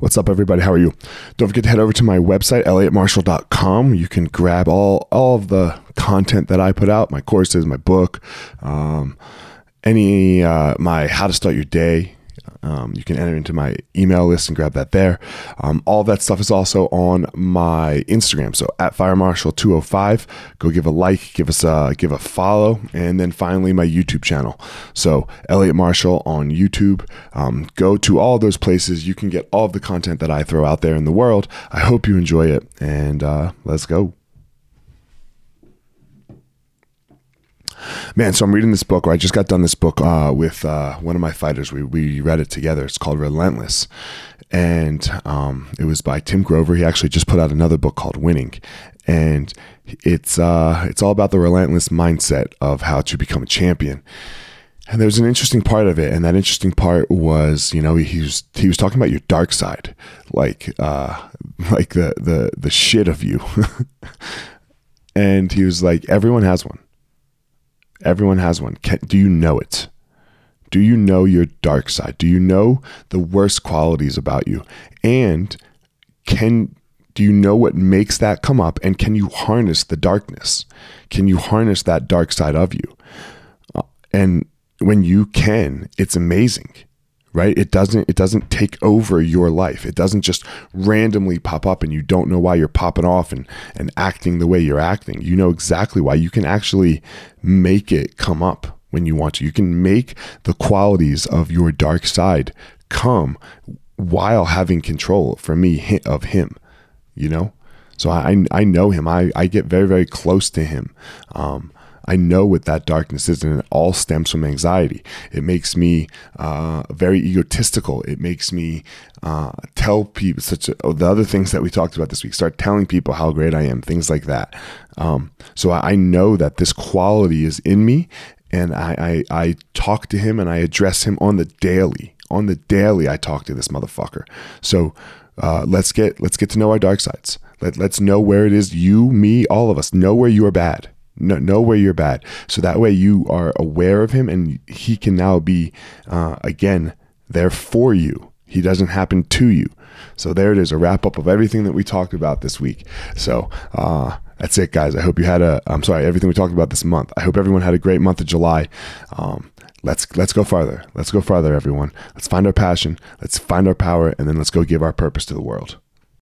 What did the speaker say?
What's up, everybody? How are you? Don't forget to head over to my website, elliottmarshall.com. You can grab all, all of the content that I put out my courses, my book, um, any, uh, my How to Start Your Day um, you can enter into my email list and grab that there. Um, all that stuff is also on my Instagram. So at firemarshal205, go give a like, give us a give a follow, and then finally my YouTube channel. So Elliott Marshall on YouTube. Um, go to all those places. You can get all of the content that I throw out there in the world. I hope you enjoy it, and uh, let's go. Man, so I'm reading this book, or I just got done this book uh, with uh, one of my fighters. We, we read it together. It's called Relentless. And um, it was by Tim Grover. He actually just put out another book called Winning. And it's, uh, it's all about the relentless mindset of how to become a champion. And there's an interesting part of it, and that interesting part was, you know, he was he was talking about your dark side, like uh, like the the the shit of you, and he was like, everyone has one Everyone has one. Can, do you know it? Do you know your dark side? Do you know the worst qualities about you? And can do you know what makes that come up and can you harness the darkness? Can you harness that dark side of you? Uh, and when you can, it's amazing right? It doesn't it doesn't take over your life. It doesn't just randomly pop up and you don't know why you're popping off and and acting the way you're acting. You know exactly why. You can actually make it come up when you want to. You can make the qualities of your dark side come while having control for me of him you know? So i i know him. I i get very very close to him. Um I know what that darkness is, and it all stems from anxiety. It makes me uh, very egotistical. It makes me uh, tell people such a, oh, the other things that we talked about this week. Start telling people how great I am, things like that. Um, so I, know that this quality is in me, and I, I I talk to him and I address him on the daily. On the daily, I talk to this motherfucker. So uh, let's get let's get to know our dark sides. Let, let's know where it is you, me, all of us know where you are bad know, know where you're bad. So that way you are aware of him and he can now be, uh, again, there for you. He doesn't happen to you. So there it is, a wrap up of everything that we talked about this week. So, uh, that's it, guys. I hope you had a. I'm sorry, everything we talked about this month. I hope everyone had a great month of July. Um, let's let's go farther. Let's go farther, everyone. Let's find our passion. Let's find our power, and then let's go give our purpose to the world.